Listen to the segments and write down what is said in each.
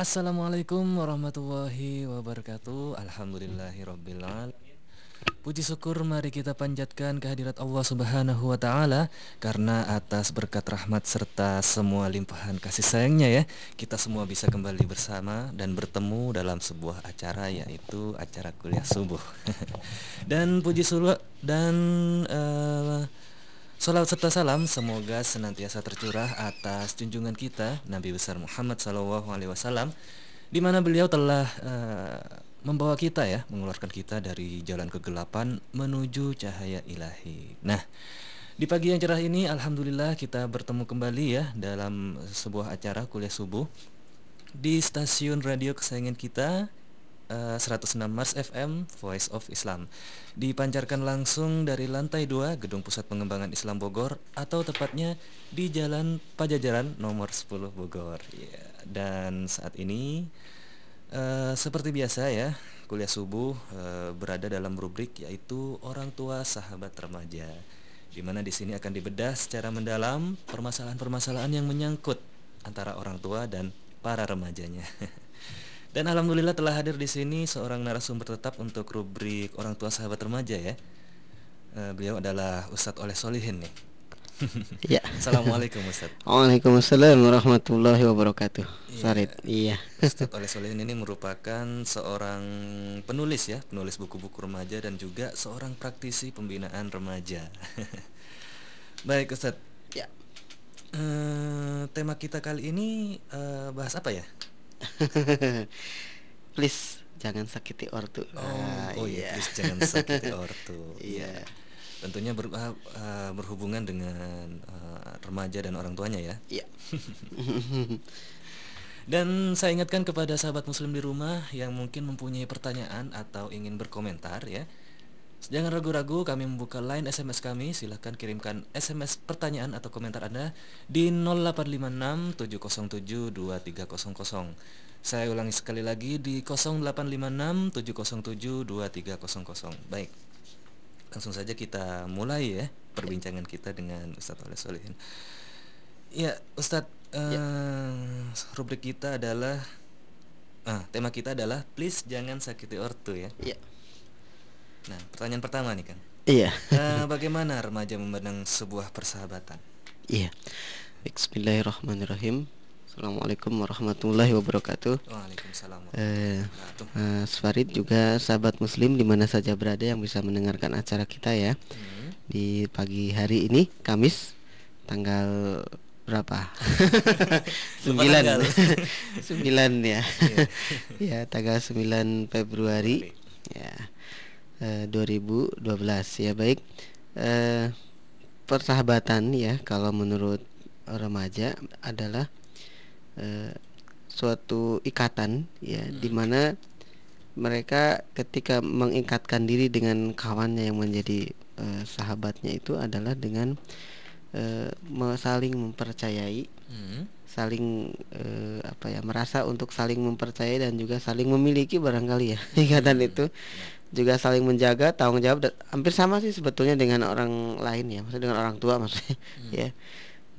Assalamualaikum warahmatullahi wabarakatuh. Alhamdulillahirrabbilalamin Puji syukur mari kita panjatkan kehadirat Allah subhanahu wa ta'ala Karena atas berkat rahmat serta semua limpahan kasih sayangnya ya Kita semua bisa kembali bersama dan bertemu dalam sebuah acara yaitu acara kuliah subuh. Dan puji suruh dan uh, Salam serta salam semoga senantiasa tercurah atas junjungan kita Nabi besar Muhammad SAW, di mana beliau telah uh, membawa kita ya, mengeluarkan kita dari jalan kegelapan menuju cahaya ilahi. Nah, di pagi yang cerah ini alhamdulillah kita bertemu kembali ya dalam sebuah acara kuliah subuh di stasiun radio kesayangan kita 106 eh, Mars FM Voice of Islam. Dipancarkan langsung dari lantai 2 Gedung Pusat Pengembangan Islam Bogor atau tepatnya di Jalan Pajajaran nomor 10 Bogor. Ya, dan saat ini uh, seperti biasa ya kuliah subuh uh, berada dalam rubrik yaitu orang tua sahabat remaja di mana di sini akan dibedah secara mendalam permasalahan-permasalahan yang menyangkut antara orang tua dan para remajanya Dan alhamdulillah telah hadir di sini seorang narasumber tetap untuk rubrik orang tua sahabat remaja ya. Uh, beliau adalah Ustadz Oleh Solihin nih. Ya. Assalamualaikum Ustadz. Waalaikumsalam warahmatullahi wabarakatuh. Iya. Sarit. Iya. Ustadz Oleh Solihin ini merupakan seorang penulis ya, penulis buku-buku remaja dan juga seorang praktisi pembinaan remaja. Baik Ustadz. Ya. Uh, tema kita kali ini uh, bahas apa ya? please jangan sakiti ortu. Oh, ah, oh iya. please jangan sakiti ortu. Iya. Tentunya ber, uh, berhubungan dengan uh, remaja dan orang tuanya ya. Iya. dan saya ingatkan kepada sahabat muslim di rumah yang mungkin mempunyai pertanyaan atau ingin berkomentar ya. Jangan ragu-ragu kami membuka line SMS kami. Silahkan kirimkan SMS pertanyaan atau komentar Anda Di 0856 707 2300 Saya ulangi sekali lagi di 0856 707 2300 Baik Langsung saja kita mulai ya Perbincangan kita dengan Ustadz Oleh Solihin. Ya Ustadz ya. uh, Rubrik kita adalah ah, Tema kita adalah Please jangan sakiti ortu ya. Iya Nah, pertanyaan pertama nih kan. Iya. Uh, bagaimana remaja memandang sebuah persahabatan? Iya. Bismillahirrahmanirrahim. Assalamualaikum warahmatullahi wabarakatuh. Waalaikumsalam. Eh, uh, Farid juga sahabat Muslim di mana saja berada yang bisa mendengarkan acara kita ya hmm. di pagi hari ini Kamis tanggal berapa? Sembilan. Sembilan ya. Iya. ya tanggal 9 Februari. Ya 2012 eh, ya baik eh, persahabatan ya kalau menurut remaja adalah eh, suatu ikatan ya hmm. di mana mereka ketika mengikatkan diri dengan kawannya yang menjadi eh, sahabatnya itu adalah dengan eh, saling mempercayai hmm. Saling eh, apa ya merasa untuk saling mempercayai dan juga saling memiliki barangkali ya ikatan hmm. itu juga saling menjaga tanggung jawab hampir sama sih sebetulnya dengan orang lain ya maksudnya dengan orang tua maksudnya hmm. ya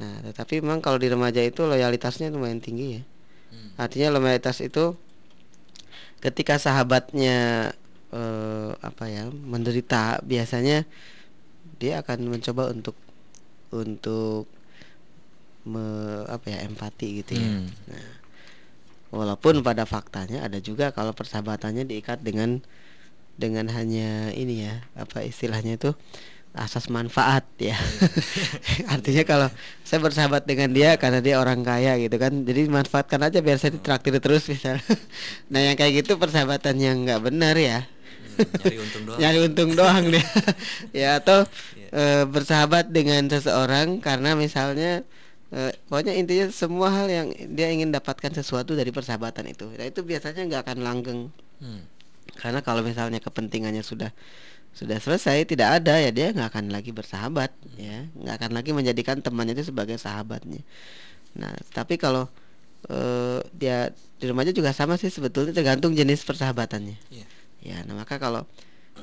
nah tetapi memang kalau di remaja itu loyalitasnya lumayan tinggi ya hmm. artinya loyalitas itu ketika sahabatnya eh, apa ya menderita biasanya dia akan mencoba untuk untuk me, apa ya empati gitu ya. Hmm. nah walaupun pada faktanya ada juga kalau persahabatannya diikat dengan dengan hanya ini ya apa istilahnya itu asas manfaat ya. Artinya kalau saya bersahabat dengan dia karena dia orang kaya gitu kan jadi manfaatkan aja biar saya ditraktir terus misal. Nah yang kayak gitu persahabatan yang nggak benar ya. Hmm, nyari untung doang. Nyari untung doang dia. Ya atau yeah. e, bersahabat dengan seseorang karena misalnya e, pokoknya intinya semua hal yang dia ingin dapatkan sesuatu dari persahabatan itu. Nah itu biasanya nggak akan langgeng. Hmm. Karena kalau misalnya kepentingannya sudah sudah selesai tidak ada ya dia nggak akan lagi bersahabat ya. Nggak akan lagi menjadikan temannya itu sebagai sahabatnya. Nah tapi kalau uh, dia di remaja juga sama sih sebetulnya tergantung jenis persahabatannya. Yeah. ya nah maka kalau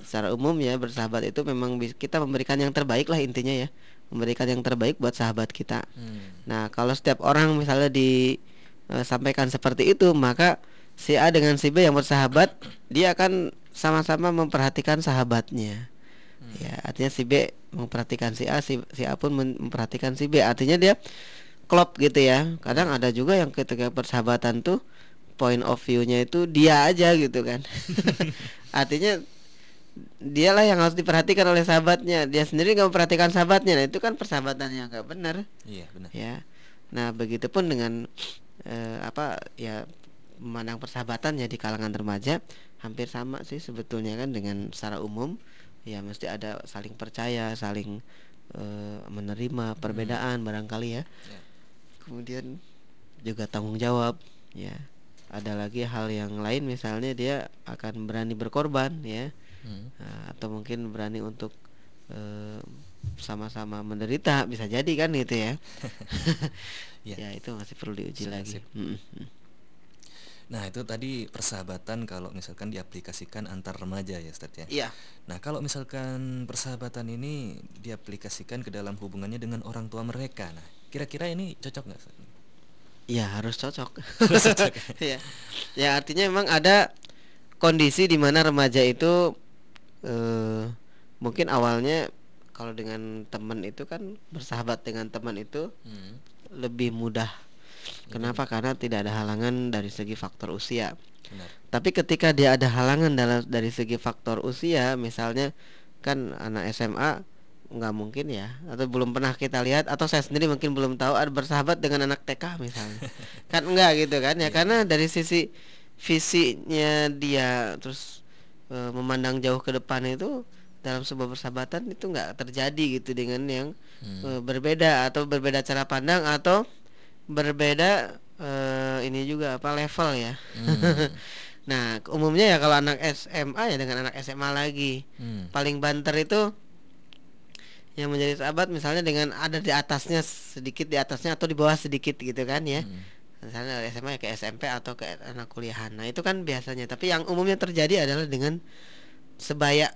secara umum ya bersahabat itu memang kita memberikan yang terbaik lah intinya ya memberikan yang terbaik buat sahabat kita. Hmm. nah kalau setiap orang misalnya di e, seperti itu maka si A dengan si B yang bersahabat dia akan sama-sama memperhatikan sahabatnya. Hmm. ya artinya si B memperhatikan si A si, si A pun memperhatikan si B. Artinya dia klop gitu ya. Kadang ada juga yang ketika persahabatan tuh point of view-nya itu dia aja gitu kan. Artinya dialah yang harus diperhatikan oleh sahabatnya. Dia sendiri nggak memperhatikan sahabatnya. Nah itu kan persahabatan yang nggak benar. Iya benar. Ya. Nah begitupun dengan eh, apa ya memandang persahabatan ya di kalangan remaja hampir sama sih sebetulnya kan dengan secara umum. Ya mesti ada saling percaya saling eh, menerima perbedaan hmm. barangkali ya. ya. Kemudian juga tanggung jawab ya. Ada lagi hal yang lain misalnya dia akan berani berkorban ya hmm. nah, atau mungkin berani untuk sama sama-sama menderita bisa jadi kan gitu ya ya. ya itu masih perlu diuji Sip, lagi hmm, hmm. Nah itu tadi persahabatan kalau misalkan diaplikasikan antar remaja ya Ustaz ya Iya Nah kalau misalkan persahabatan ini diaplikasikan ke dalam hubungannya dengan orang tua mereka Nah kira-kira ini cocok nggak Ya harus cocok. ya. ya artinya memang ada kondisi di mana remaja itu eh, mungkin awalnya kalau dengan teman itu kan bersahabat dengan teman itu hmm. lebih mudah. Kenapa? Hmm. Karena tidak ada halangan dari segi faktor usia. Benar. Tapi ketika dia ada halangan dalam dari segi faktor usia, misalnya kan anak SMA nggak mungkin ya atau belum pernah kita lihat atau saya sendiri mungkin belum tahu ada bersahabat dengan anak TK misalnya kan enggak gitu kan ya yeah. karena dari sisi visinya dia terus e, memandang jauh ke depan itu dalam sebuah persahabatan itu nggak terjadi gitu dengan yang hmm. e, berbeda atau berbeda cara pandang atau berbeda e, ini juga apa level ya hmm. nah umumnya ya kalau anak SMA ya dengan anak SMA lagi hmm. paling banter itu yang menjadi sahabat misalnya dengan ada di atasnya sedikit di atasnya atau di bawah sedikit gitu kan ya hmm. Misalnya dari SMA ke SMP atau ke anak kuliahan. Nah itu kan biasanya. Tapi yang umumnya terjadi adalah dengan sebaya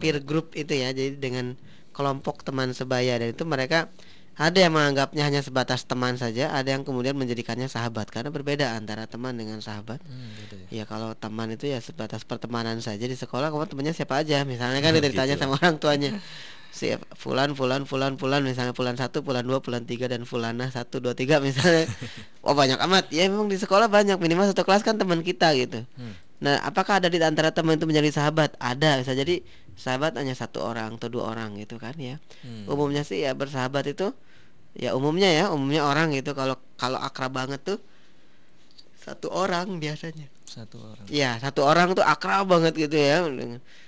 peer group itu ya. Jadi dengan kelompok teman sebaya. Dan itu mereka ada yang menganggapnya hanya sebatas teman saja, ada yang kemudian menjadikannya sahabat. Karena berbeda antara teman dengan sahabat. Hmm, gitu ya. ya kalau teman itu ya sebatas pertemanan saja di sekolah, kamu temannya siapa aja, misalnya kan ditanya gitu. sama orang tuanya si fulan fulan fulan fulan. Misalnya fulan satu fulan dua fulan tiga dan fulana satu dua tiga misalnya. Oh banyak amat. Ya memang di sekolah banyak. Minimal satu kelas kan teman kita gitu. Hmm. nah apakah ada di antara teman itu menjadi sahabat? Ada. Bisa jadi sahabat hanya satu orang atau dua orang gitu kan ya. Hmm. umumnya sih ya bersahabat itu ya umumnya ya umumnya orang gitu. Kalau kalau akrab banget tuh satu orang biasanya. Satu orang. Ya satu orang tuh akrab banget gitu ya.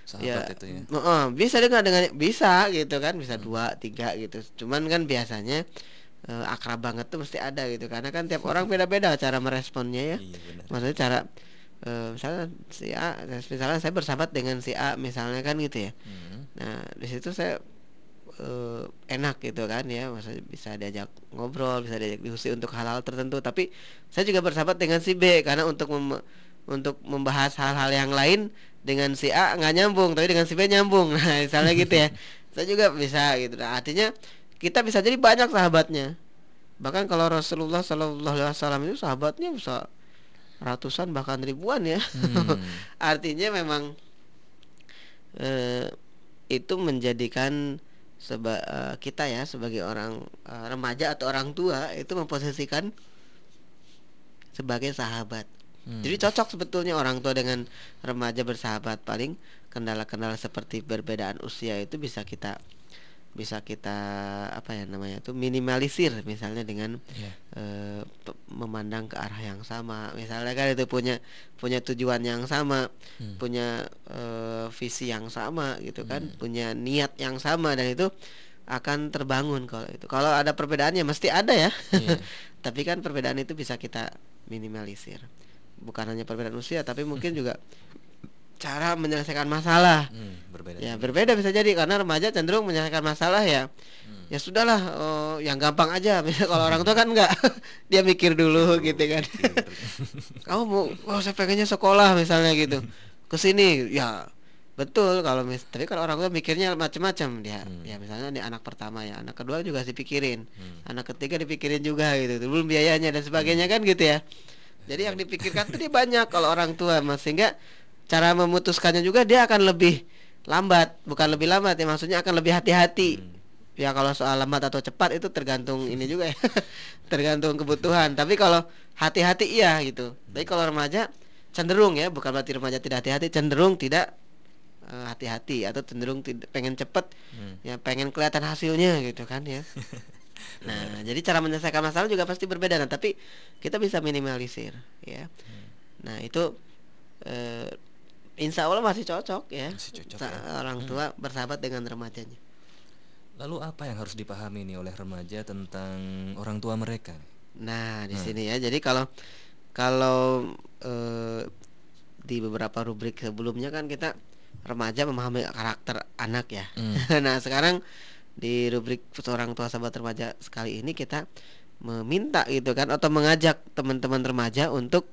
Sahabat ya, itu ya. uh, bisa dengan dengan bisa gitu kan bisa hmm. dua tiga gitu. Cuman kan biasanya uh, akrab banget tuh mesti ada gitu. Karena kan tiap orang beda-beda cara meresponnya ya. Iya, maksudnya cara uh, misalnya si A misalnya saya bersahabat dengan si A misalnya kan gitu ya. Hmm. nah di situ saya uh, enak gitu kan ya. Maksudnya bisa diajak ngobrol bisa diajak diskusi untuk hal-hal tertentu. Tapi saya juga bersahabat dengan si B karena untuk mem untuk membahas hal-hal yang lain dengan si A nggak nyambung tapi dengan si B nyambung. Nah misalnya gitu ya. Saya juga bisa gitu. Nah, artinya kita bisa jadi banyak sahabatnya. Bahkan kalau Rasulullah Shallallahu Alaihi Wasallam itu sahabatnya bisa ratusan bahkan ribuan ya. Hmm. artinya memang eh, itu menjadikan seba uh, kita ya sebagai orang uh, remaja atau orang tua itu memposisikan sebagai sahabat Hmm. Jadi cocok sebetulnya orang tua dengan remaja bersahabat. Paling kendala-kendala seperti perbedaan usia itu bisa kita bisa kita apa ya namanya itu minimalisir misalnya dengan yeah. Iya. uh, memandang ke arah yang sama misalnya kan itu punya punya tujuan yang sama hmm. punya uh, visi yang sama gitu kan hmm. punya niat yang sama dan itu akan terbangun kalau itu kalau ada perbedaannya mesti ada ya yeah. tapi kan perbedaan itu bisa kita minimalisir bukan hanya perbedaan usia tapi mungkin juga cara menyelesaikan masalah. Hmm, berbeda ya berbeda bisa jadi karena remaja cenderung menyelesaikan masalah ya. Hmm. ya sudahlah oh, yang gampang aja. Kalau orang tua kan enggak dia mikir dulu gitu kan. kamu mau oh saya pengennya sekolah misalnya gitu. Ke sini ya betul kalau mis tapi kalau orang tua mikirnya macam-macam dia Hmm. ya misalnya di anak pertama ya anak kedua juga dipikirin. Hmm. anak ketiga dipikirin juga gitu belum biayanya dan sebagainya kan gitu ya. Jadi yang dipikirkan tuh dia banyak kalau orang tua mas. Sehingga cara memutuskannya juga dia akan lebih lambat bukan lebih lambat ya maksudnya akan lebih hati-hati Hmm. ya kalau soal lambat atau cepat itu tergantung ini juga ya tergantung kebutuhan tapi kalau hati-hati iya gitu tapi kalau remaja cenderung ya bukan berarti remaja tidak hati-hati cenderung tidak eh, hati-hati atau cenderung tidak pengen cepet Hmm. ya pengen kelihatan hasilnya gitu kan ya nah jadi cara menyelesaikan masalah juga pasti berbeda nah tapi kita bisa minimalisir ya Hmm. nah itu eh, insya Allah masih cocok ya Masih cocok ya. orang tua bersahabat dengan remajanya Lalu apa yang harus dipahami nih oleh remaja tentang orang tua mereka? Nah, di Hmm. sini ya. Jadi kalau kalau eh, di beberapa rubrik sebelumnya kan kita remaja memahami karakter anak ya. Hmm. nah, sekarang di rubrik seorang tua sahabat remaja sekali ini kita meminta gitu kan atau mengajak teman-teman remaja untuk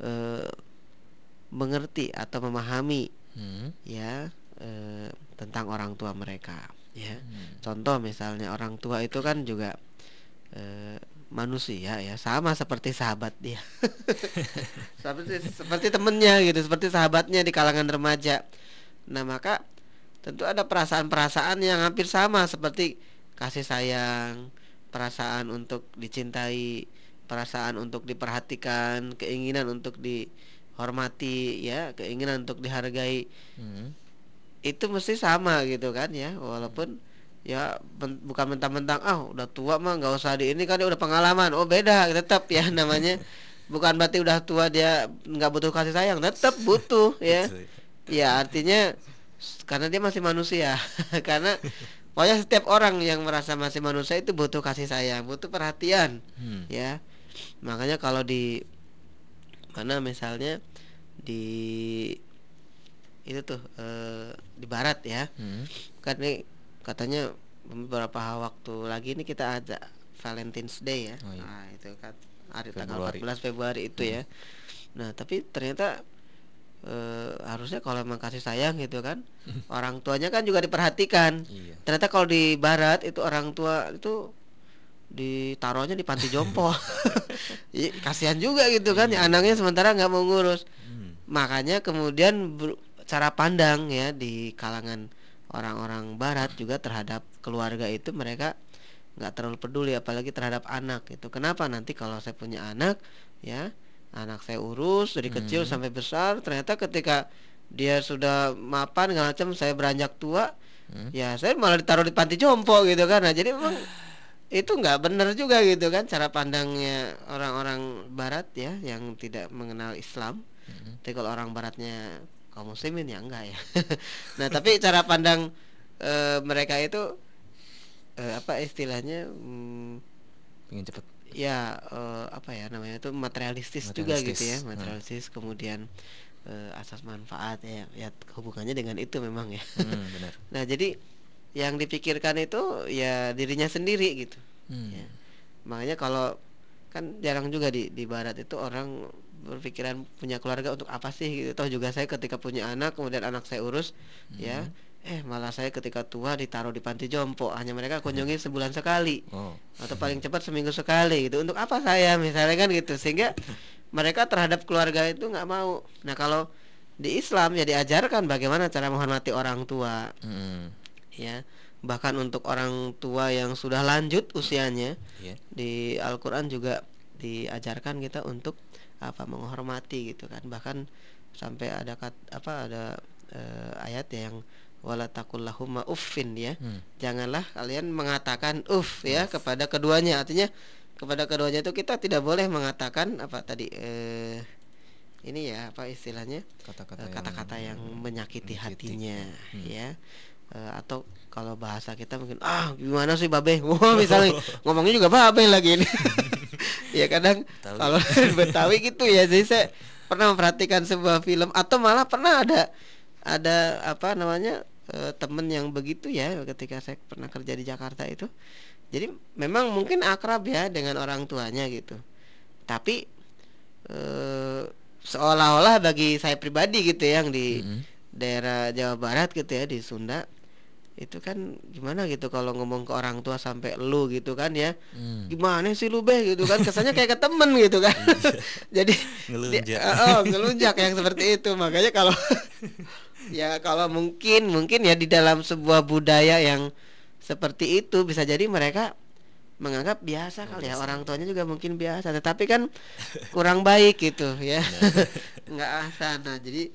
eh, mengerti atau memahami Hmm. ya eh, tentang orang tua mereka ya. Hmm. Contoh misalnya orang tua itu kan juga eh, manusia ya sama seperti sahabat dia seperti seperti temennya gitu seperti sahabatnya di kalangan remaja nah maka tentu ada perasaan-perasaan yang hampir sama seperti kasih sayang perasaan untuk dicintai perasaan untuk diperhatikan keinginan untuk dihormati ya keinginan untuk dihargai. Hmm. itu mesti sama gitu kan ya. Walaupun ya men- bukan mentang-mentang ah udah tua mah nggak usah di ini kan dia udah pengalaman. Oh beda tetap ya namanya. Bukan berarti udah tua dia nggak butuh kasih sayang tetap butuh ya. Ya artinya karena dia masih manusia. Karena pokoknya setiap orang yang merasa masih manusia itu butuh kasih sayang butuh perhatian Hmm. ya. Makanya kalau di mana misalnya di itu tuh eh, di barat ya Hmm. kan ini katanya beberapa waktu lagi ini kita ada Valentine's Day ya Oh, iya. nah itu kan hari Februari. tanggal 14 Februari itu ya nah tapi ternyata eh, harusnya kalau emang kasih sayang gitu kan orang tuanya kan juga diperhatikan Iya. ternyata kalau di barat itu orang tua itu ditaruhnya di panti jompo Iya, kasihan juga gitu kan ya anaknya sementara nggak mau ngurus Hmm. Makanya kemudian cara pandang ya di kalangan orang-orang barat juga terhadap keluarga itu mereka nggak terlalu peduli apalagi terhadap anak itu kenapa nanti kalau saya punya anak ya anak saya urus dari kecil Hmm. sampai besar ternyata ketika dia sudah mapan segala macam saya beranjak tua Hmm. ya saya malah ditaruh di panti jompo gitu kan nah jadi memang itu nggak benar juga gitu kan cara pandangnya orang-orang barat ya yang tidak mengenal Islam Hmm. tapi kalau orang baratnya kaum muslimin ya enggak ya nah tapi cara pandang eh, mereka itu eh, apa istilahnya hmm, Pengen cepet. ya eh, apa ya namanya itu materialistis, juga gitu Materialistis. ya Hmm. materialistis kemudian eh, asas manfaat ya ya hubungannya dengan itu memang ya Hmm, benar. nah jadi yang dipikirkan itu ya dirinya sendiri gitu Hmm. Ya. makanya kalau kan jarang juga di di barat itu orang berpikiran punya keluarga untuk apa sih gitu. Toh juga saya ketika punya anak kemudian anak saya urus ya. Eh malah saya ketika tua ditaruh di panti jompo. Hanya mereka kunjungi sebulan sekali. Oh. atau paling cepat seminggu sekali gitu. Untuk apa saya misalnya kan gitu. Sehingga mereka terhadap keluarga itu nggak mau. Nah kalau di Islam ya diajarkan bagaimana cara menghormati orang tua. Hmm. ya. Bahkan untuk orang tua yang sudah lanjut usianya Iya. di Al-Qur'an juga diajarkan kita untuk apa menghormati gitu kan. Bahkan sampai ada kat, apa ada eh, ayat yang wala taqullahumma uffin ya. Hmm. janganlah kalian mengatakan uff ya kepada keduanya. Artinya kepada keduanya itu kita tidak boleh mengatakan apa tadi eh ini ya apa istilahnya? Kata-kata eh, yang- kata-kata yang, menyakiti, menyakiti. hatinya Hmm. ya. Eh, atau kalau bahasa kita mungkin ah gimana sih babe wah misalnya ngomongnya juga babe lagi ini ya kadang Betawi. kalau Betawi gitu ya jadi saya pernah memperhatikan sebuah film atau malah pernah ada ada apa namanya eh, temen yang begitu ya ketika saya pernah kerja di Jakarta itu jadi memang mungkin akrab ya dengan orang tuanya gitu tapi eh, seolah-olah bagi saya pribadi gitu ya, yang di Hmm. daerah Jawa Barat gitu ya di Sunda itu kan gimana gitu kalau ngomong ke orang tua sampai lu gitu kan ya. Hmm. gimana sih lu beh? Gitu kan. Kesannya kayak ke temen gitu kan. Jadi Ngelunjak. dia- oh, ngelunjak yang seperti itu. Makanya kalau ya kalau mungkin mungkin ya di dalam sebuah budaya yang seperti itu bisa jadi mereka menganggap biasa kali ya. Orang tuanya juga mungkin biasa. Tetapi kan kurang baik gitu ya. Nggak asana. Jadi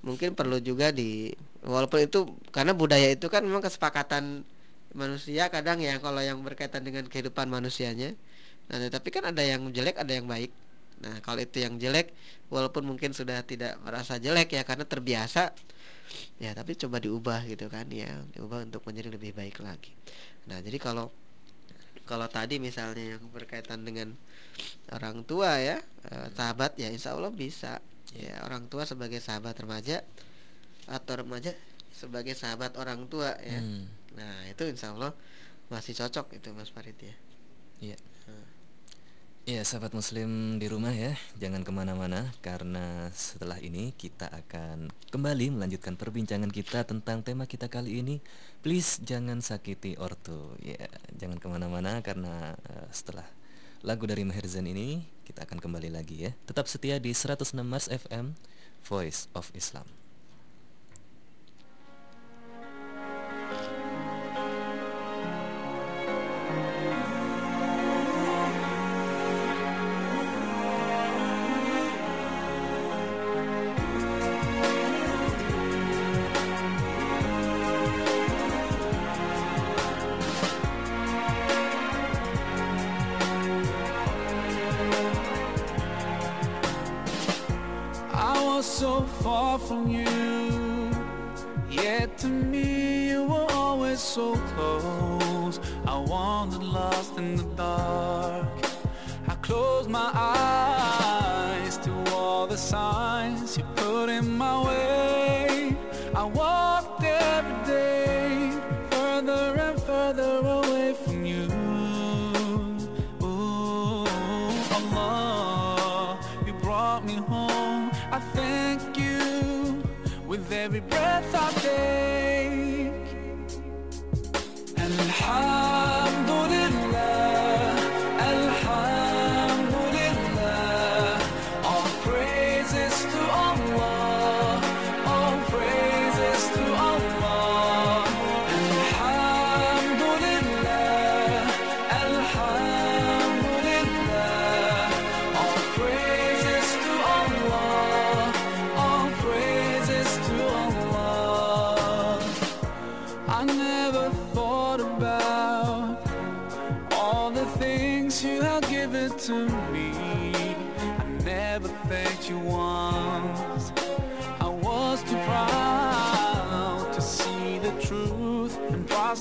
mungkin perlu juga di walaupun itu karena budaya itu kan memang kesepakatan manusia kadang ya kalau yang berkaitan dengan kehidupan manusianya. Nah tapi kan ada yang jelek ada yang baik. Nah kalau itu yang jelek walaupun mungkin sudah tidak merasa jelek ya karena terbiasa ya tapi coba diubah gitu kan ya diubah untuk menjadi lebih baik lagi. Nah jadi kalau kalau tadi misalnya yang berkaitan dengan orang tua ya eh, sahabat ya insya Allah bisa. Ya orang tua sebagai sahabat remaja atau remaja sebagai sahabat orang tua ya Hmm. nah itu insya Allah masih cocok itu Mas Farid ya Iya. Iya, sahabat muslim di rumah ya, jangan ke mana-mana karena setelah ini kita akan kembali melanjutkan perbincangan kita tentang tema kita kali ini. Please jangan sakiti ortu. Ya, jangan ke mana-mana karena eh, setelah lagu dari Maher Zain ini kita akan kembali lagi ya. Tetap setia di 106 Mars FM, Voice of Islam. From you, yet to me you were always so close. I wandered lost in the dark. I closed my eyes to all the signs you put in my way. I walked every breath I take.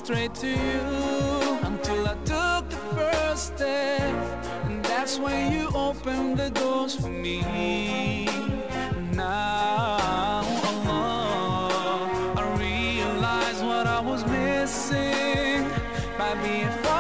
Prostrate to you until I took the first step. And that's when you opened the doors for me. Now, oh, Allah, I realize what I was missing by being far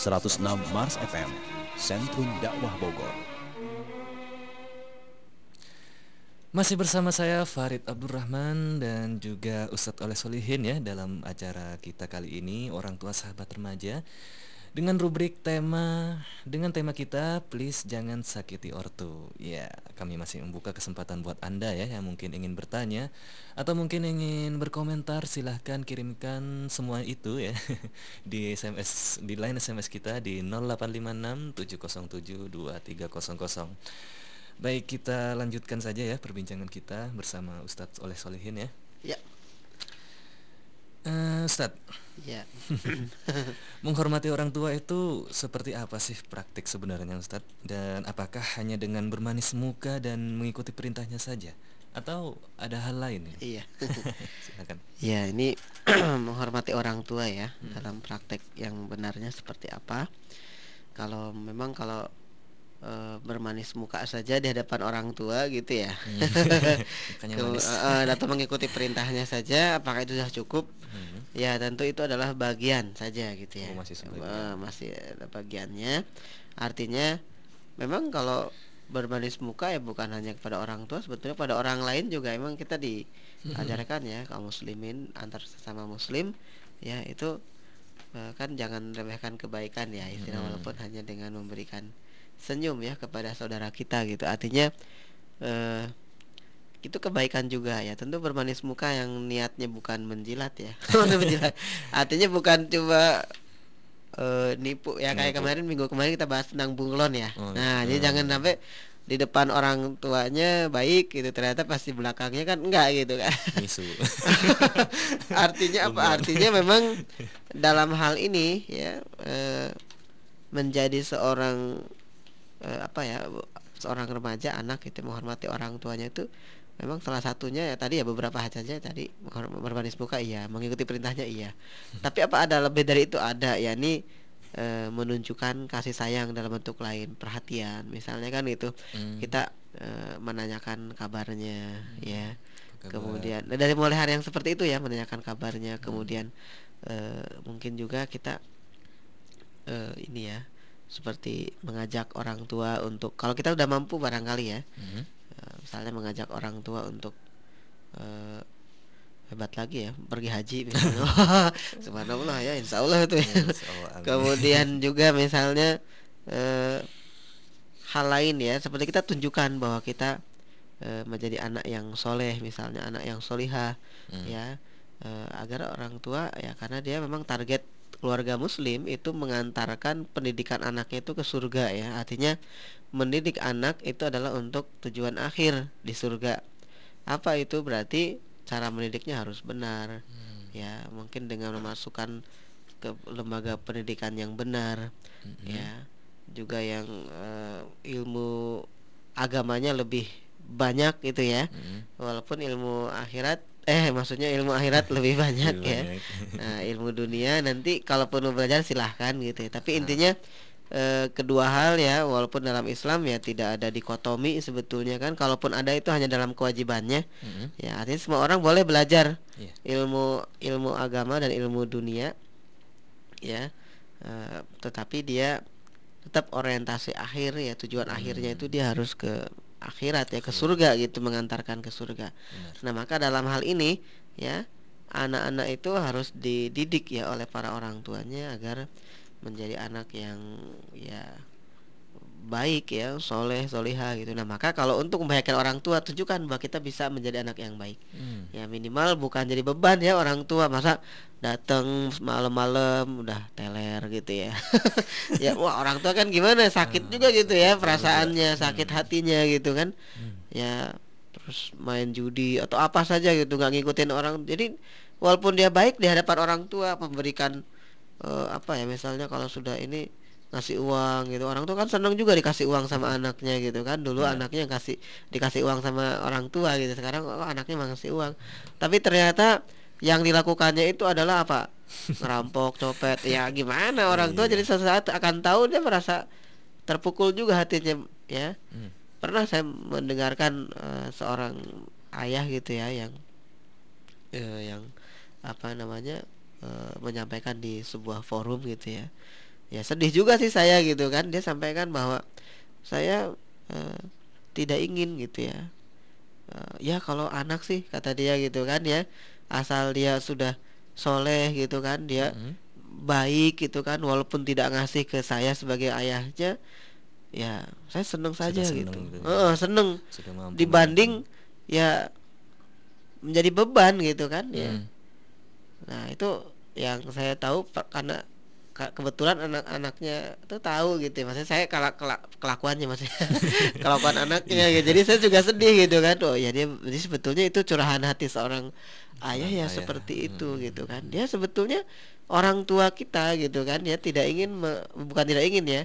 106 Mars FM, Sentrum Dakwah Bogor. Masih bersama saya Farid Abdurrahman dan juga Ustadz Oleh Solihin ya dalam acara kita kali ini orang tua sahabat remaja dengan rubrik tema dengan tema kita please jangan sakiti ortu. Ya, kami masih membuka kesempatan buat Anda ya yang mungkin ingin bertanya atau mungkin ingin berkomentar silahkan kirimkan semua itu ya di SMS di line SMS kita di 0856 707 2300. Baik, kita lanjutkan saja ya perbincangan kita bersama Ustadz Oleh Solihin ya. Ya, Eh, Ustadz, ya. menghormati orang tua itu seperti apa sih praktik sebenarnya Ustadz? Dan apakah hanya dengan bermanis muka dan mengikuti perintahnya saja? Atau ada hal lain? ini? Iya. Silakan. Ya, ini menghormati orang tua ya dalam praktek yang benarnya seperti apa. Kalau memang kalau eh, bermanis muka saja di hadapan orang tua gitu ya. Mukanya Ke- manis. eh, eh, atau mengikuti perintahnya saja apakah itu sudah cukup? Hmm. Ya, tentu itu adalah bagian saja gitu ya. Oh, masih. Eh, masih ada bagiannya. Artinya memang kalau bermanis muka ya bukan hanya kepada orang tua sebetulnya pada orang lain juga emang kita diajarkan ya kaum muslimin antar sesama muslim ya itu eh, kan jangan remehkan kebaikan ya istilah Mm-mm. walaupun hanya dengan memberikan senyum ya kepada saudara kita gitu. Artinya eh itu kebaikan juga ya. Tentu bermanis muka yang niatnya bukan menjilat ya. Menjilat. artinya bukan coba eh, nipu ya. Kayak Nipu. kemarin minggu kemarin kita bahas tentang bunglon ya. Oh, nah iya. jadi jangan sampai di depan orang tuanya baik gitu. Ternyata pas di belakangnya kan enggak gitu kan. Artinya apa? Artinya memang dalam hal ini ya eh, menjadi seorang apa ya seorang remaja anak itu menghormati orang tuanya itu memang salah satunya ya tadi ya beberapa hal saja tadi berbaris muka iya mengikuti perintahnya iya. Tapi apa ada lebih dari itu? Ada yakni eh, menunjukkan kasih sayang dalam bentuk lain perhatian misalnya kan itu Hmm. kita eh, menanyakan kabarnya ya. Kabar. kemudian nah, dari mulai hari yang seperti itu ya menanyakan kabarnya. Kemudian eh, mungkin juga kita eh, ini ya seperti mengajak orang tua untuk kalau kita udah mampu barangkali ya Hmm. eh, misalnya mengajak orang tua untuk eh, hebat lagi ya pergi haji misalnya subhanallah ya insya Allah itu ya Insya Allah, kemudian juga misalnya eh, hal lain ya seperti kita tunjukkan bahwa kita eh, menjadi anak yang soleh misalnya anak yang solihah Hmm. ya eh, agar orang tua ya karena dia memang target keluarga muslim itu mengantarkan pendidikan anaknya itu ke surga ya artinya mendidik anak itu adalah untuk tujuan akhir di surga apa itu berarti cara mendidiknya harus benar Hmm. ya mungkin dengan memasukkan ke lembaga pendidikan yang benar Hmm. ya juga yang eh, ilmu agamanya lebih banyak gitu ya Hmm. walaupun ilmu akhirat eh maksudnya ilmu akhirat lebih banyak Lebih ya banyak. nah ilmu dunia nanti kalaupun mau belajar silahkan gitu ya. tapi intinya eh, kedua hal ya walaupun dalam Islam ya tidak ada dikotomi sebetulnya kan kalaupun ada itu hanya dalam kewajibannya Hmm. ya artinya semua orang boleh belajar Iya. ilmu ilmu agama dan ilmu dunia ya eh, tetapi dia tetap orientasi akhir ya tujuan akhirnya itu dia harus ke akhirat ya ke surga gitu mengantarkan ke surga Benar. nah maka dalam hal ini ya anak-anak itu harus dididik ya oleh para orang tuanya agar menjadi anak yang ya baik ya soleh soliha gitu. Nah maka kalau untuk membahagiakan orang tua tunjukkan bahwa kita bisa menjadi anak yang baik. Hmm. ya minimal bukan jadi beban ya orang tua. Masa datang malam-malam udah teler gitu ya. Ya wah orang tua kan gimana? Sakit juga gitu ya perasaannya sakit hatinya gitu kan. Hmm. ya terus main judi atau apa saja gitu nggak ngikutin orang. Jadi walaupun dia baik di hadapan orang tua memberikan eh, apa ya misalnya kalau sudah ini ngasih uang gitu. Orang tua kan senang juga dikasih uang sama anaknya gitu kan. Dulu Iya. anaknya yang kasih dikasih uang sama orang tua gitu. Sekarang oh, anaknya ngasih uang. Tapi ternyata yang dilakukannya itu adalah apa? Ngerampok copet. Ya gimana? Orang tua Iya. jadi suatu saat akan tahu dia merasa terpukul juga hatinya ya. Hmm. pernah saya mendengarkan eh, seorang ayah gitu ya yang eh, yang apa namanya eh, menyampaikan di sebuah forum gitu ya ya sedih juga sih saya gitu kan. Dia sampaikan bahwa saya eh, tidak ingin gitu ya. Eh, ya kalau anak sih kata dia gitu kan ya. Asal dia sudah soleh gitu kan dia Mm. baik gitu kan walaupun tidak ngasih ke saya sebagai ayahnya ya saya seneng saja seneng gitu. gitu ya. Heeh, seneng. Sudah mampu dibanding ya menjadi beban gitu kan ya. Hmm. nah itu yang saya tahu karena ka- kebetulan anak-anaknya itu tahu gitu ya maksudnya saya kelak kelak kelakuannya maksudnya kelakuan anaknya gitu. jadi saya juga sedih gitu kan oh ya dia jadi sebetulnya itu curahan hati seorang ayah ya ayah. seperti itu Hmm. gitu kan dia sebetulnya orang tua kita gitu kan ya tidak ingin me- bukan tidak ingin ya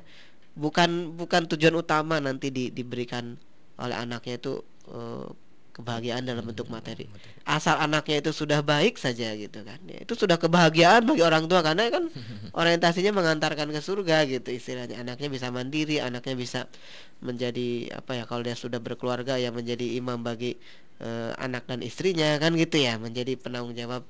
bukan bukan tujuan utama nanti di, diberikan oleh anaknya itu eh, kebahagiaan dalam bentuk materi. Asal anaknya itu sudah baik saja gitu kan. Ya, itu sudah kebahagiaan bagi orang tua karena kan orientasinya mengantarkan ke surga gitu istilahnya. Anaknya bisa mandiri anaknya bisa menjadi apa ya kalau dia sudah berkeluarga ya menjadi imam bagi eh, anak dan istrinya kan gitu ya. Menjadi penanggung jawab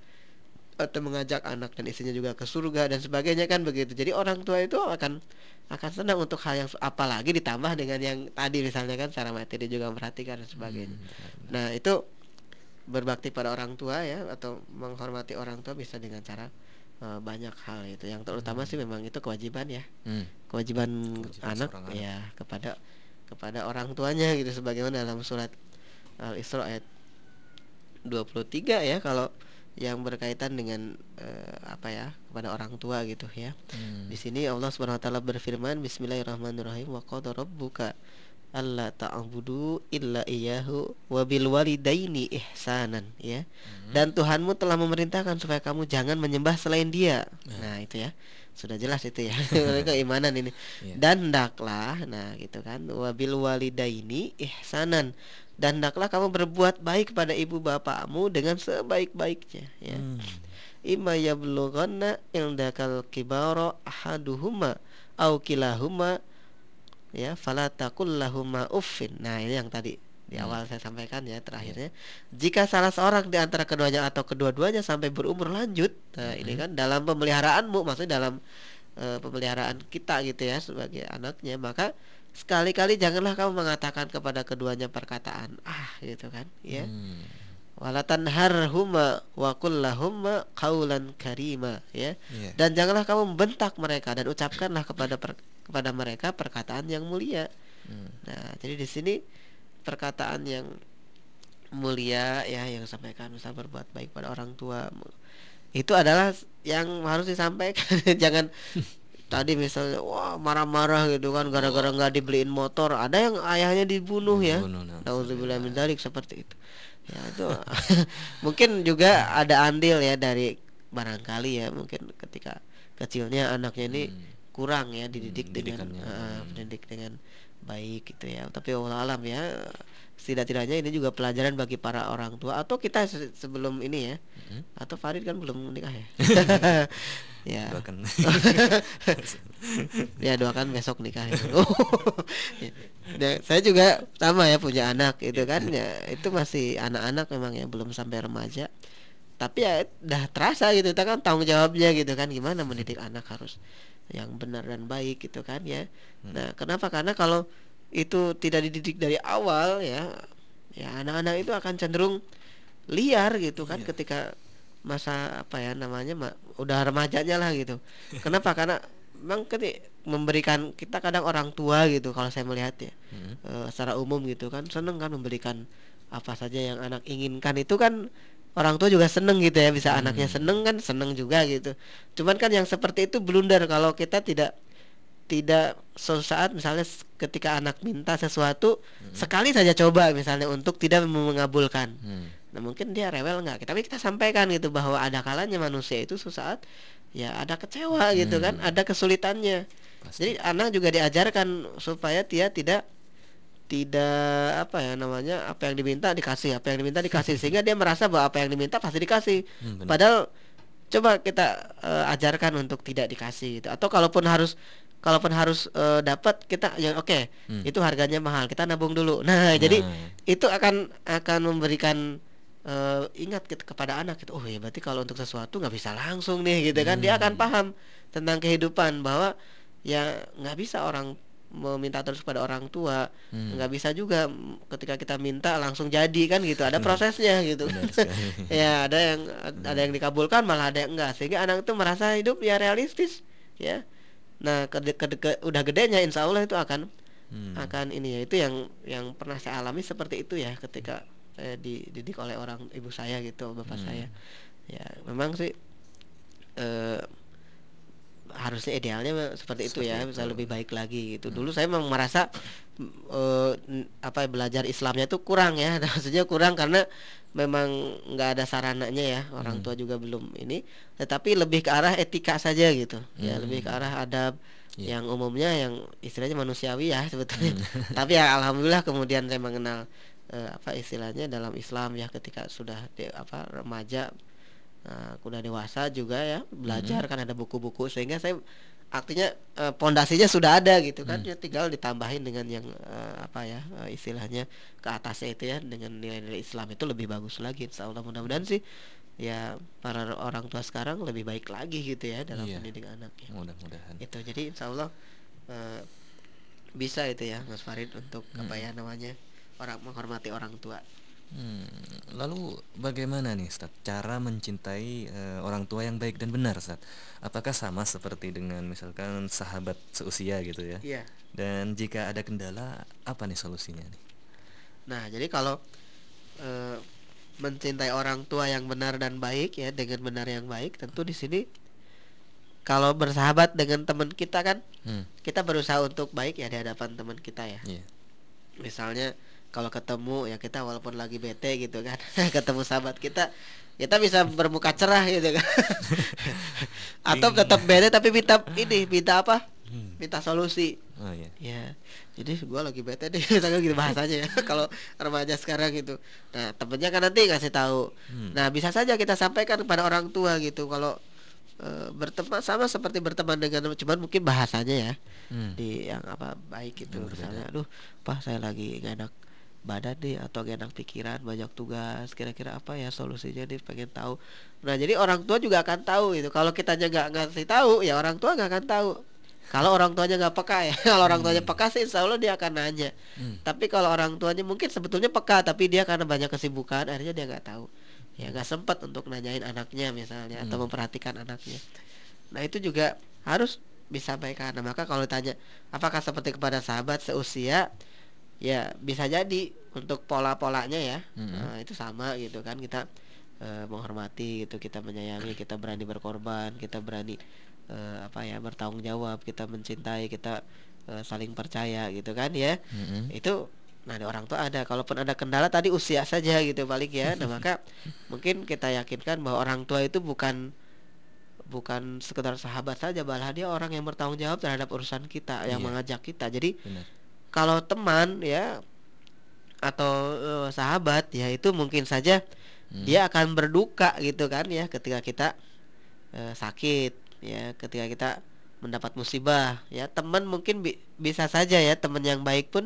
atau mengajak anak dan istrinya juga ke surga dan sebagainya kan begitu. Jadi orang tua itu akan akan senang untuk hal yang apalagi ditambah dengan yang tadi misalnya kan secara materi juga memperhatikan dan sebagainya. Nah itu berbakti pada orang tua ya atau menghormati orang tua bisa dengan cara eh, banyak hal itu. Yang terutama sih memang itu kewajiban ya. Hmm. kewajiban, Kewajiban anak seorang anak. ya kepada kepada orang tuanya gitu. Sebagaimana dalam surat Al Isra ayat 23 ya kalau yang berkaitan dengan eh, apa ya kepada orang tua gitu ya. Hmm. Di sini Allah Subhanahu wa taala berfirman Bismillahirrahmanirrahim wa qada rabbuka alla ta'budu illa iyyahu wa bil walidaini ihsanan ya. Hmm. Dan Tuhanmu telah memerintahkan supaya kamu jangan menyembah selain Dia. Ya. Nah, itu ya. Sudah jelas itu ya. Keimanan ini. Iya. Dan hendaklah nah gitu kan wa bil walidaini ihsanan. Dan hendaklah kamu berbuat baik kepada ibu bapakmu dengan sebaik-baiknya ya Hmm. imma yablughanna indakal kibara ahaduhuma au kilahuma ya fala taqul lahuma uffin. Nah, ini yang tadi di Hmm. awal saya sampaikan ya terakhirnya jika salah seorang di antara keduanya atau kedua-duanya sampai berumur lanjut nah ini kan dalam pemeliharaanmu maksudnya dalam eh, pemeliharaan kita gitu ya sebagai anaknya maka sekali-kali janganlah kamu mengatakan kepada keduanya perkataan ah gitu kan ya Hmm. walatan harhuma wa kullahumma qaulan karima ya Iya. dan janganlah kamu membentak mereka dan ucapkanlah kepada per- kepada mereka perkataan yang mulia Hmm. nah jadi di sini perkataan yang mulia ya yang disampaikan misal berbuat baik pada orang tua itu adalah yang harus disampaikan jangan tadi misalnya wah marah-marah gitu kan gara-gara nggak dibeliin motor ada yang ayahnya dibunuh ya Dibunuh, nah. Nauzubillah min dzalik seperti itu ya itu mungkin juga ada andil ya dari barangkali ya mungkin ketika kecilnya anaknya ini Hmm. kurang ya dididik Hmm, dengan didikannya. eh, Hmm. dididik dengan baik gitu ya tapi Allah alam ya setidak-tidaknya ini juga pelajaran bagi para orang tua. Atau kita se- sebelum ini ya. Hmm. atau Farid kan belum menikah ya? Ya. Doakan. ya doakan besok nikah ya. Ya, saya juga sama ya punya anak itu kan. Ya itu masih anak-anak memang ya belum sampai remaja. Tapi ya udah terasa gitu kita kan tanggung jawabnya gitu kan. Gimana mendidik anak harus yang benar dan baik gitu kan ya. Nah kenapa? Karena kalau itu tidak dididik dari awal ya. Ya anak-anak itu akan cenderung liar gitu kan Iya. ketika masa apa ya namanya ma- udah remajanya lah gitu. Kenapa? Karena memang keti- memberikan kita kadang orang tua gitu kalau saya melihat ya Hmm. eh, secara umum gitu kan seneng kan memberikan apa saja yang anak inginkan. Itu kan orang tua juga seneng gitu ya bisa anaknya seneng kan seneng juga gitu. Cuman kan yang seperti itu blunder kalau kita tidak tidak suatu saat misalnya ketika anak minta sesuatu sekali saja coba misalnya untuk tidak mengabulkan Hmm. Nah mungkin dia rewel nggak, tapi kita sampaikan gitu bahwa ada kalanya manusia itu suatu saat ya ada kecewa gitu kan, Hmm. ada kesulitannya. Pasti. Jadi anak juga diajarkan supaya dia tidak tidak apa ya namanya apa yang diminta dikasih, apa yang diminta dikasih sehingga dia merasa bahwa apa yang diminta pasti dikasih. Hmm. Padahal coba kita eh, ajarkan untuk tidak dikasih gitu. Atau kalaupun harus kalaupun harus eh, dapat kita ya oke, Hmm. itu harganya mahal, kita nabung dulu. Nah, jadi Nah. itu akan akan memberikan eh, ingat ke- kepada anak gitu. Oh ya berarti kalau untuk sesuatu nggak bisa langsung nih gitu kan. Dia akan Hmm. paham tentang kehidupan bahwa ya nggak bisa orang meminta terus pada orang tua Hmm. nggak bisa juga ketika kita minta langsung jadi kan gitu ada prosesnya gitu ya ada yang ada yang dikabulkan malah ada yang enggak sehingga anak itu merasa hidup ya realistis ya nah kede, kede- ke- udah gedenya insya Allah itu akan Hmm. akan ini ya itu yang yang pernah saya alami seperti itu ya ketika saya dididik oleh orang ibu saya gitu bapak Hmm. saya ya memang sih eh, harusnya idealnya mah seperti itu Seperti ya itu. bisa lebih baik lagi gitu dulu saya memang merasa n- apa ya, belajar Islamnya itu kurang ya maksudnya kurang karena memang nggak ada sarananya ya orang Hmm. tua juga belum ini tetapi lebih ke arah etika saja gitu ya Hmm. lebih ke arah adab Iya. yang umumnya yang istilahnya manusiawi ya sebetulnya tapi ya alhamdulillah kemudian saya mengenal eh, apa istilahnya dalam Islam ya ketika sudah de, apa remaja eh, udah dewasa juga ya belajar kan ada buku-buku sehingga saya artinya eh, pondasinya sudah ada gitu kan. Ya tinggal ditambahin dengan yang eh, apa ya eh, istilahnya ke atasnya itu ya dengan nilai-nilai Islam itu lebih bagus lagi Insya Allah. Mudah-mudahan sih ya para orang tua sekarang lebih baik lagi gitu ya dalam Iya. mendidik anaknya. Mudah-mudahan. itu jadi insya Allah eh, bisa itu ya Mas Farid untuk apa ya namanya orang menghormati orang tua Hmm, Lalu bagaimana nih Ustaz cara mencintai eh, orang tua yang baik dan benar Ustaz? Apakah sama seperti dengan misalkan sahabat seusia gitu ya? iya Dan jika ada kendala apa nih solusinya nih? nah jadi kalau eh, mencintai orang tua yang benar dan baik ya dengan benar yang baik tentu di sini kalau bersahabat dengan teman kita kan Hmm, kita berusaha untuk baik ya di hadapan teman kita ya iya. misalnya kalau ketemu ya kita walaupun lagi bete gitu kan. Ketemu sahabat kita kita bisa bermuka cerah gitu kan. Atau tetap bete tapi minta ini minta apa? Hmm. minta solusi. Oh iya. ya jadi gua lagi bete deh. Misalnya gitu bahasanya. Ya kalau remaja sekarang gitu. Nah temennya kan nanti ngasih tahu. Hmm. nah bisa saja kita sampaikan kepada orang tua gitu. Kalau eh, berteman sama seperti berteman dengan cuman mungkin bahasanya ya. Hmm. di yang apa baik gitu misalnya aduh pak saya lagi gak enak badan nih atau gak enak pikiran banyak tugas kira-kira apa ya solusinya nih pengen tahu. Nah jadi orang tua juga akan tahu itu. Kalau kitanya nggak ngasih tahu ya orang tua nggak akan tahu. Kalau orang tuanya nggak peka ya kalau orang tuanya peka sih insya Allah dia akan nanya. Hmm. tapi kalau orang tuanya mungkin sebetulnya peka tapi dia karena banyak kesibukan akhirnya dia nggak tahu. Ya nggak sempat untuk nanyain anaknya misalnya atau Hmm. memperhatikan anaknya. Nah itu juga harus disampaikan. Nah, maka kalau ditanya apakah seperti kepada sahabat seusia ya bisa jadi untuk pola-polanya ya Mhm. Nah, itu sama gitu kan kita eh, menghormati gitu kita menyayangi kita berani berkorban kita berani eh, apa ya bertanggung jawab kita mencintai kita eh, saling percaya gitu kan ya Mm-mm. itu nah di orang tua ada kalaupun ada kendala tadi usia saja gitu balik ya nah maka mungkin kita yakinkan bahwa orang tua itu bukan bukan sekedar sahabat saja malah dia orang yang bertanggung jawab terhadap urusan kita yang Iya. mengajak kita jadi Benar. Kalau teman ya atau eh, sahabat ya itu mungkin saja Hmm. dia akan berduka gitu kan ya ketika kita eh, sakit ya ketika kita mendapat musibah ya teman mungkin bi- bisa saja ya teman yang baik pun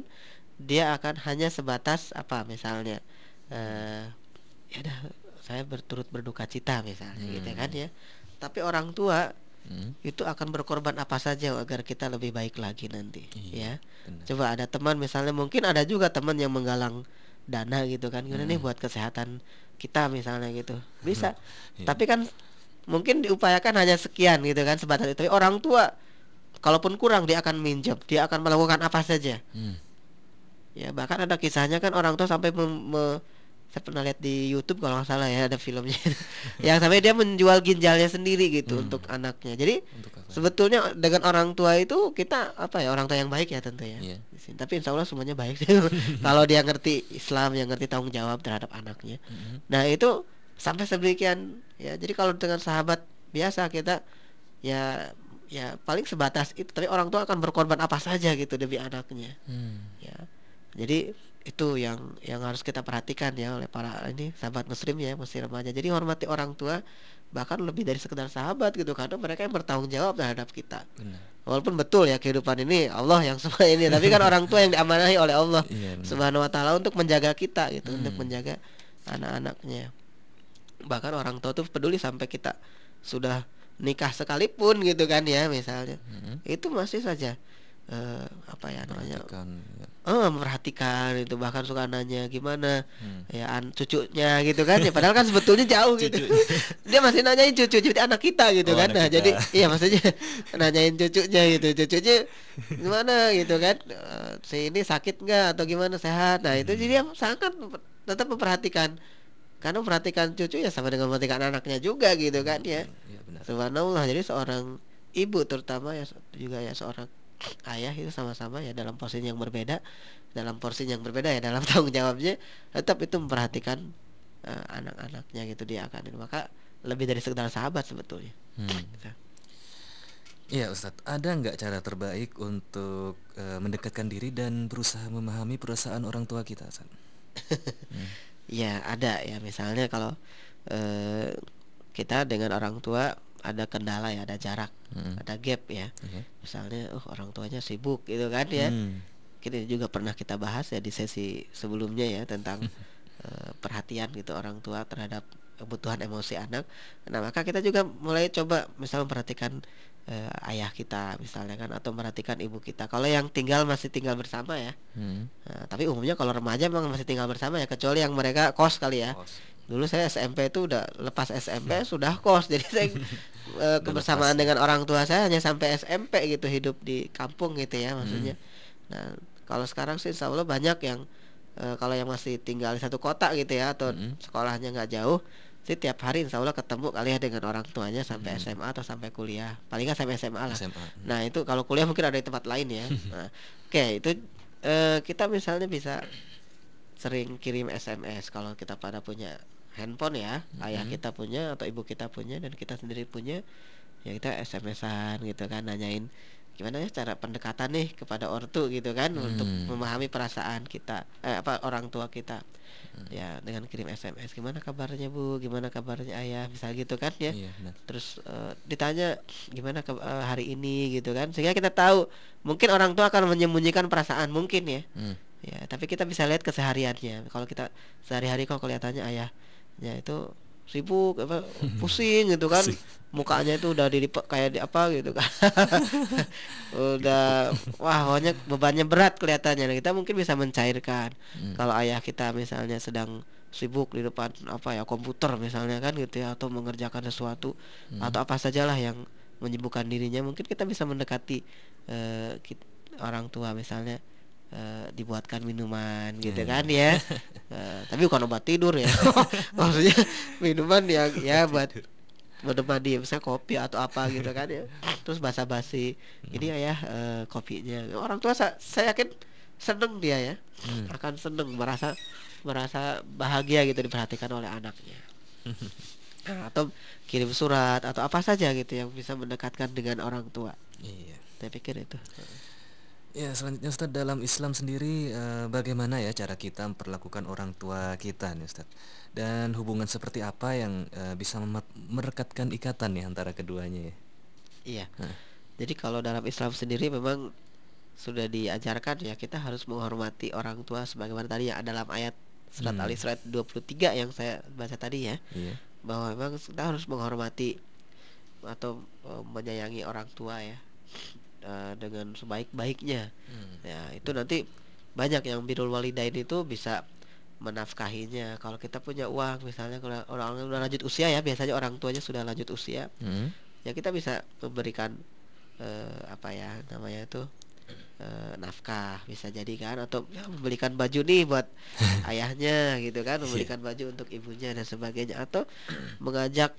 dia akan hanya sebatas apa misalnya eh ya dah saya berturut berduka cita misalnya gitu Hmm. kan ya tapi orang tua Hmm. itu akan berkorban apa saja agar kita lebih baik lagi nanti Iya, ya benar. coba ada teman misalnya mungkin ada juga teman yang menggalang dana gitu kan gimana nih Mm. buat kesehatan kita misalnya gitu bisa Iya. tapi kan mungkin diupayakan hanya sekian gitu kan sebatas itu orang tua kalaupun kurang dia akan minjem dia akan melakukan apa saja Hmm. ya bahkan ada kisahnya kan orang tua sampai mem- me- saya pernah lihat di YouTube kalau nggak salah ya ada filmnya. Yang sampai dia menjual ginjalnya sendiri gitu Hmm. untuk anaknya. Jadi Untuk sebetulnya dengan orang tua itu kita apa ya orang tua yang baik ya tentu ya. Sini. tapi insya Allah semuanya baik. Kalau dia ngerti Islam yang ngerti tanggung jawab terhadap anaknya. Mm-mm. nah itu sampai sedemikian ya. Jadi kalau dengan sahabat biasa kita ya ya paling sebatas itu. Tapi orang tua akan berkorban apa saja gitu demi anaknya. Hmm. ya. Jadi itu yang yang harus kita perhatikan ya oleh para ini sahabat muslim ya muslim remaja jadi hormati orang tua bahkan lebih dari sekedar sahabat gitu karena mereka yang bertanggung jawab terhadap kita Benar. walaupun betul ya kehidupan ini Allah yang semua ini tapi kan orang tua yang diamanahi oleh Allah Iya, benar. subhanahu wa taala untuk menjaga kita gitu untuk Hmm. menjaga anak-anaknya bahkan orang tua tuh peduli sampai kita sudah nikah sekalipun gitu kan ya misalnya Hmm. itu masih saja eh, apa ya namanya? Ya. oh memperhatikan itu bahkan suka nanya gimana? Hmm. ya an cucunya gitu kan. Ya padahal kan sebetulnya jauh gitu. Dia masih nanyain cucu jadi anak kita gitu Oh, kan. nah kita. jadi iya maksudnya nanyain cucunya gitu. Cucunya gimana? gitu kan. Eh, si ini sakit nggak atau gimana? Sehat? Nah itu jadi dia sangat tetap memperhatikan. Karena memperhatikan cucu ya sama dengan memperhatikan anaknya juga gitu kan ya. Iya benar. Subhanallah jadi seorang ibu terutama ya juga ya seorang ayah itu sama-sama ya dalam porsi yang berbeda dalam porsi yang berbeda ya dalam tanggung jawabnya tetap itu memperhatikan eh, anak-anaknya gitu dia akan maka lebih dari sekedar sahabat sebetulnya Hmm. Gitu. Iya Ustadz, ada nggak cara terbaik untuk eh, mendekatkan diri dan berusaha memahami perasaan orang tua kita? Ustadz? ya ada ya misalnya kalau eh, kita dengan orang tua ada kendala ya ada jarak Hmm. ada gap ya Iya. misalnya oh orang tuanya sibuk gitu kan ya Hmm. kita juga pernah kita bahas ya di sesi sebelumnya ya tentang eh, perhatian gitu orang tua terhadap kebutuhan emosi anak. Nah maka kita juga mulai coba misal memperhatikan eh, ayah kita misalnya kan atau memperhatikan ibu kita. Kalau yang tinggal masih tinggal bersama ya. Hmm. Nah, tapi umumnya kalau remaja memang masih tinggal bersama ya kecuali yang mereka kos kali ya. Kos. Dulu saya SMP itu udah lepas SMP sudah kos jadi saya eh, kebersamaan dengan orang tua saya hanya sampai SMP gitu hidup di kampung gitu ya maksudnya. Nah kalau sekarang sih insya Allah banyak yang eh, kalau yang masih tinggal di satu kota gitu ya atau Mm-mm. sekolahnya nggak jauh sih tiap hari insya Allah ketemu kali ya dengan orang tuanya sampai SMA atau sampai kuliah paling nggak sampai SMA lah. SMA. Nah itu kalau kuliah mungkin ada di tempat lain ya. Nah, Oke itu eh, kita misalnya bisa sering kirim SMS kalau kita pada punya handphone ya, ayah Mhm. kita punya atau ibu kita punya dan kita sendiri punya, ya kita SMS-an gitu kan nanyain gimana ya cara pendekatan nih kepada ortu gitu kan untuk Hmm. memahami perasaan kita eh, apa orang tua kita. Ya dengan kirim SMS gimana kabarnya bu? Gimana kabarnya ayah? Misal gitu kan ya. Iya benar. terus eh, ditanya gimana ke, eh, hari ini? gitu kan. Sehingga kita tahu mungkin orang tua akan menyembunyikan perasaan mungkin ya. Hmm. ya tapi kita bisa lihat kesehariannya. Kalau kita sehari-hari kok kelihatannya ayahnya itu sibuk apa pusing gitu kan. Mukanya itu udah di kayak di apa gitu kan. Udah wah pokoknya bebannya berat kelihatannya. Nah, kita mungkin bisa mencairkan. Hmm. kalau ayah kita misalnya sedang sibuk di depan apa ya komputer misalnya kan gitu ya atau mengerjakan sesuatu Hmm. atau apa sajalah yang menyibukkan dirinya mungkin kita bisa mendekati eh, kit- orang tua misalnya eh, dibuatkan minuman gitu Hmm. kan ya. Eh, tapi bukan obat tidur ya. Maksudnya minuman yang ya buat menemani misalnya kopi atau apa gitu kan ya. Terus basa-basi. Ini ayah eh, kopinya. Orang tua sa- saya yakin seneng dia ya. Hmm. akan seneng merasa merasa bahagia gitu diperhatikan oleh anaknya. Nah, atau kirim surat atau apa saja gitu yang bisa mendekatkan dengan orang tua. Iya. saya pikir itu Ya selanjutnya Ustadz dalam Islam sendiri eh, bagaimana ya cara kita memperlakukan orang tua kita nih Ustadz dan hubungan seperti apa yang eh, bisa merekatkan ikatan nih antara keduanya ya? iya Hah. jadi kalau dalam Islam sendiri memang sudah diajarkan ya kita harus menghormati orang tua sebagaimana tadi ya dalam ayat surat Hmm. Ali surat 23 yang saya baca tadi ya Iya. bahwa memang kita harus menghormati atau eh, menyayangi orang tua ya eh, dengan sebaik-baiknya Hmm. ya itu nanti banyak yang birul walidain itu bisa menafkahinya kalau kita punya uang misalnya kalau orang yang udah lanjut usia ya biasanya orang tuanya sudah lanjut usia Hmm. ya kita bisa memberikan eh, apa ya namanya itu eh, nafkah bisa jadi kan atau ya, membelikan baju nih buat ayahnya gitu kan membelikan baju untuk ibunya dan sebagainya atau mengajak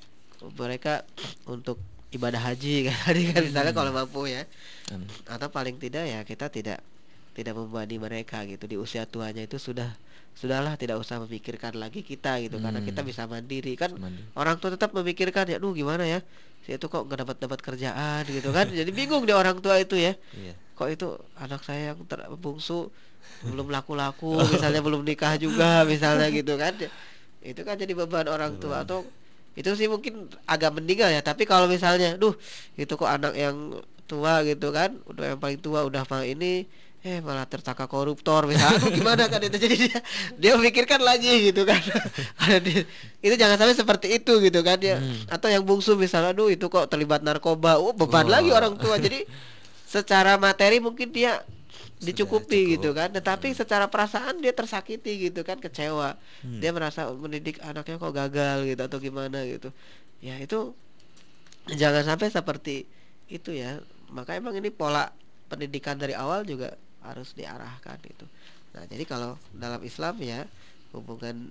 mereka untuk ibadah haji kan tadi kan misalnya kalau mampu ya. Hmm. atau paling tidak ya kita tidak tidak membebani mereka gitu. Di usia tuanya itu sudah sudahlah tidak usah memikirkan lagi kita gitu. Karena kita Hmm. bisa mandiri. Kan Mandiri. orang tua tetap memikirkan ya duh gimana ya? Si itu kok nggak dapat dapat kerjaan gitu kan. Jadi bingung dia orang tua itu ya. Iya. kok itu anak saya yang ter bungsu belum laku-laku misalnya belum nikah juga misalnya gitu kan. Itu kan jadi beban orang tua. Atau itu sih mungkin agak meninggal ya. Tapi kalau misalnya duh itu kok anak yang tua gitu kan udah yang paling tua udah mau ini eh malah tersangka koruptor misalnya. Gimana kan itu? Jadi dia dia memikirkan lagi gitu kan. Itu jangan sampai seperti itu gitu kan. Dia atau yang bungsu misalnya aduh itu kok terlibat narkoba. Oh beban Wah. lagi orang tua. Jadi secara materi mungkin dia dicukupi cukup. gitu kan. Tetapi secara perasaan dia tersakiti gitu kan kecewa. Hmm. dia merasa mendidik anaknya kok gagal gitu atau gimana gitu. Ya itu jangan sampai seperti itu ya. Maka emang ini pola pendidikan dari awal juga harus diarahkan itu nah jadi kalau dalam Islam ya hubungan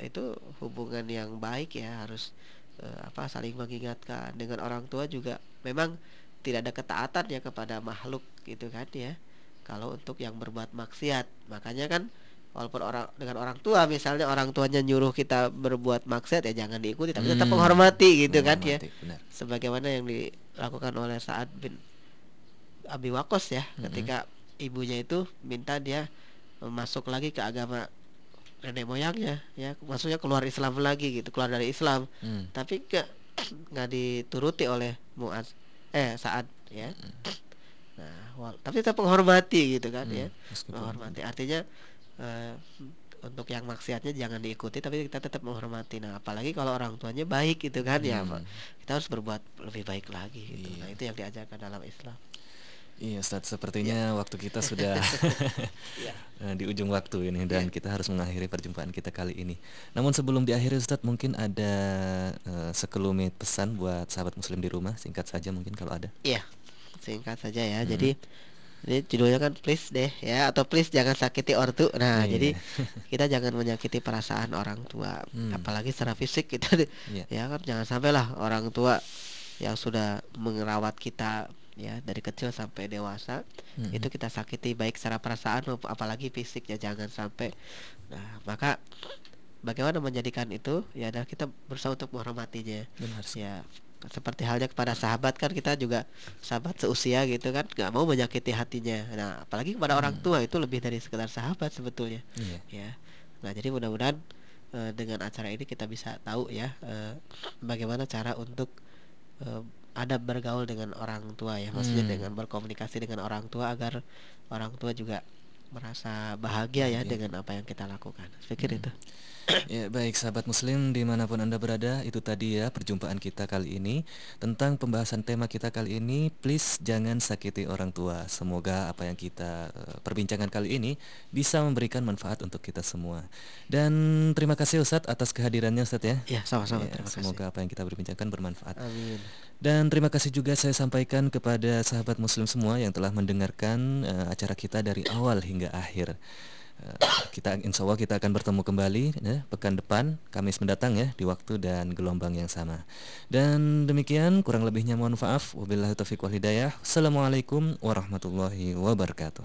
itu hubungan yang baik ya harus eh, apa saling mengingatkan. Dengan orang tua juga memang tidak ada ketaatan ya kepada makhluk gitu kan ya kalau untuk yang berbuat maksiat makanya kan walaupun orang dengan orang tua misalnya orang tuanya nyuruh kita berbuat maksiat ya jangan diikuti tapi tetap Hmm. menghormati gitu kan ya Menghormati, benar. sebagaimana yang dilakukan oleh Sa'ad bin Abi Waqqas ya Mm-mm. ketika ibunya itu minta dia masuk lagi ke agama nenek moyangnya ya maksudnya keluar Islam lagi gitu keluar dari Islam Hmm. tapi nggak nggak dituruti oleh Muaz eh Sa'ad ya nah wal- tapi tetap menghormati gitu kan Hmm, ya. menghormati. Artinya eh, untuk yang maksiatnya jangan diikuti tapi kita tetap menghormati. Nah apalagi kalau orang tuanya baik gitu kan ya Hmm. kita harus berbuat lebih baik lagi gitu. Iya. nah itu yang diajarkan dalam Islam. Iya Ustadz, sepertinya waktu kita sudah eh, di ujung waktu ini dan kita harus mengakhiri perjumpaan kita kali ini. Namun sebelum diakhiri Ustadz, mungkin ada eh, sekelumit pesan buat sahabat muslim di rumah, singkat saja mungkin kalau ada. Iya, singkat saja ya. Hmm. Jadi ini judulnya kan please deh ya atau please jangan sakiti ortu. Nah, Iya. jadi kita jangan menyakiti perasaan orang tua, Hmm. apalagi secara fisik kita Iya. ya kan jangan sampailah orang tua yang sudah merawat kita ya dari kecil sampai dewasa Mhm. itu kita sakiti baik secara perasaan maupun apalagi fisik ya jangan sampai. Nah, maka bagaimana menjadikan itu ya adalah kita berusaha untuk menghormatinya Benar ya seperti halnya kepada sahabat kan kita juga sahabat seusia gitu kan nggak mau menyakiti hatinya. Nah apalagi kepada orang tua itu lebih dari sekedar sahabat sebetulnya. Iya. ya. Nah jadi mudah-mudahan eh, dengan acara ini kita bisa tahu ya eh, bagaimana cara untuk eh, adab bergaul dengan orang tua ya. Maksudnya Hmm. dengan berkomunikasi dengan orang tua agar orang tua juga merasa bahagia ya Bahagia. dengan apa yang kita lakukan. Saya pikir Hmm. itu. Ya baik sahabat muslim di mana pun anda berada itu tadi ya perjumpaan kita kali ini tentang pembahasan tema kita kali ini please jangan sakiti orang tua. Semoga apa yang kita eh, perbincangkan kali ini bisa memberikan manfaat untuk kita semua. Dan terima kasih Ustadz atas kehadirannya Ustadz ya. Ya sama-sama. Ya, terima kasih. semoga apa yang kita berbincangkan bermanfaat. Amin dan terima kasih juga saya sampaikan kepada sahabat muslim semua yang telah mendengarkan uh, acara kita dari awal hingga akhir. Eh, kita insya Allah kita akan bertemu kembali ya, pekan depan Kamis mendatang ya di waktu dan gelombang yang sama. Dan demikian kurang lebihnya mohon maaf. Wabillahi taufiq wal hidayah. Assalamualaikum warahmatullahi wabarakatuh.